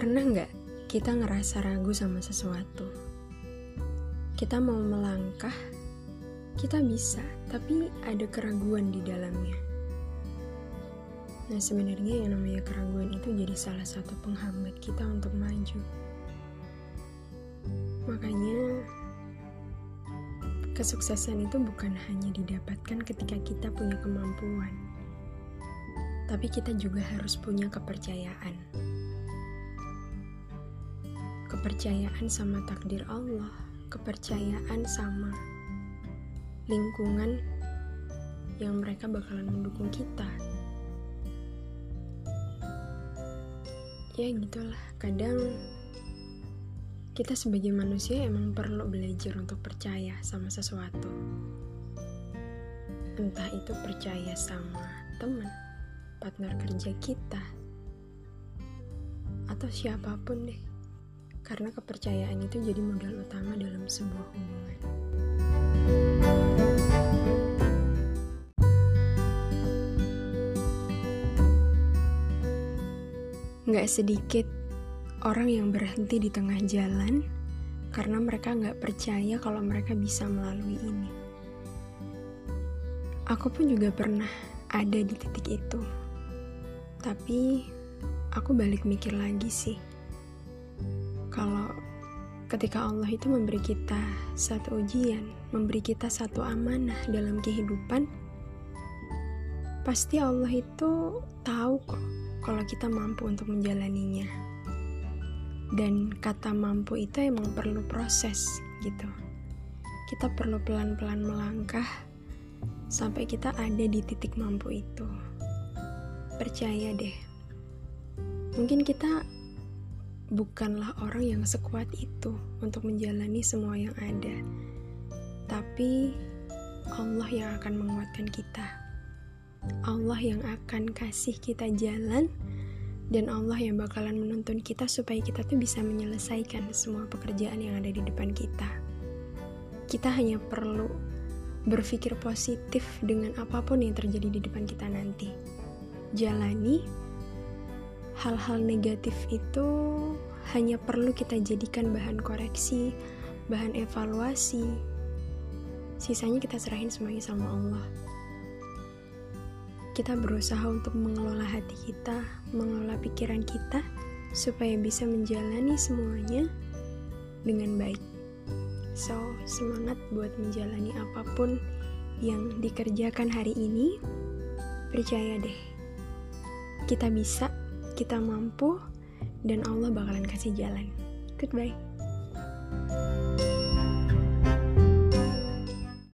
Pernah nggak kita ngerasa ragu sama sesuatu? Kita mau melangkah, kita bisa, tapi ada keraguan di dalamnya. Nah, sebenarnya yang namanya keraguan itu jadi salah satu penghambat kita untuk maju. Makanya, kesuksesan itu bukan hanya didapatkan ketika kita punya kemampuan, tapi kita juga harus punya kepercayaan kepercayaan sama takdir Allah, kepercayaan sama lingkungan yang mereka bakalan mendukung kita. Ya gitulah, kadang kita sebagai manusia emang perlu belajar untuk percaya sama sesuatu. Entah itu percaya sama teman, partner kerja kita, atau siapa pun deh karena kepercayaan itu jadi modal utama dalam sebuah hubungan. Nggak sedikit orang yang berhenti di tengah jalan karena mereka nggak percaya kalau mereka bisa melalui ini. Aku pun juga pernah ada di titik itu. Tapi aku balik mikir lagi sih ketika Allah itu memberi kita satu ujian, memberi kita satu amanah dalam kehidupan, pasti Allah itu tahu kok kalau kita mampu untuk menjalaninya. Dan kata mampu itu emang perlu proses gitu. Kita perlu pelan-pelan melangkah sampai kita ada di titik mampu itu. Percaya deh. Mungkin kita bukanlah orang yang sekuat itu untuk menjalani semua yang ada, tapi Allah yang akan menguatkan kita. Allah yang akan kasih kita jalan dan Allah yang bakalan menuntun kita supaya kita tuh bisa menyelesaikan semua pekerjaan yang ada di depan kita. Kita hanya perlu berpikir positif dengan apa pun yang terjadi di depan kita nanti. Jalani hal-hal negatif itu hanya perlu kita jadikan bahan koreksi, bahan evaluasi. Sisanya kita serahin semuanya sama Allah. Kita berusaha untuk mengelola hati kita, mengelola pikiran kita, supaya bisa menjalani semuanya dengan baik. So, semangat buat menjalani apa pun yang dikerjakan hari ini. Percaya deh, kita bisa kita mampu dan Allah bakalan kasih jalan. Goodbye.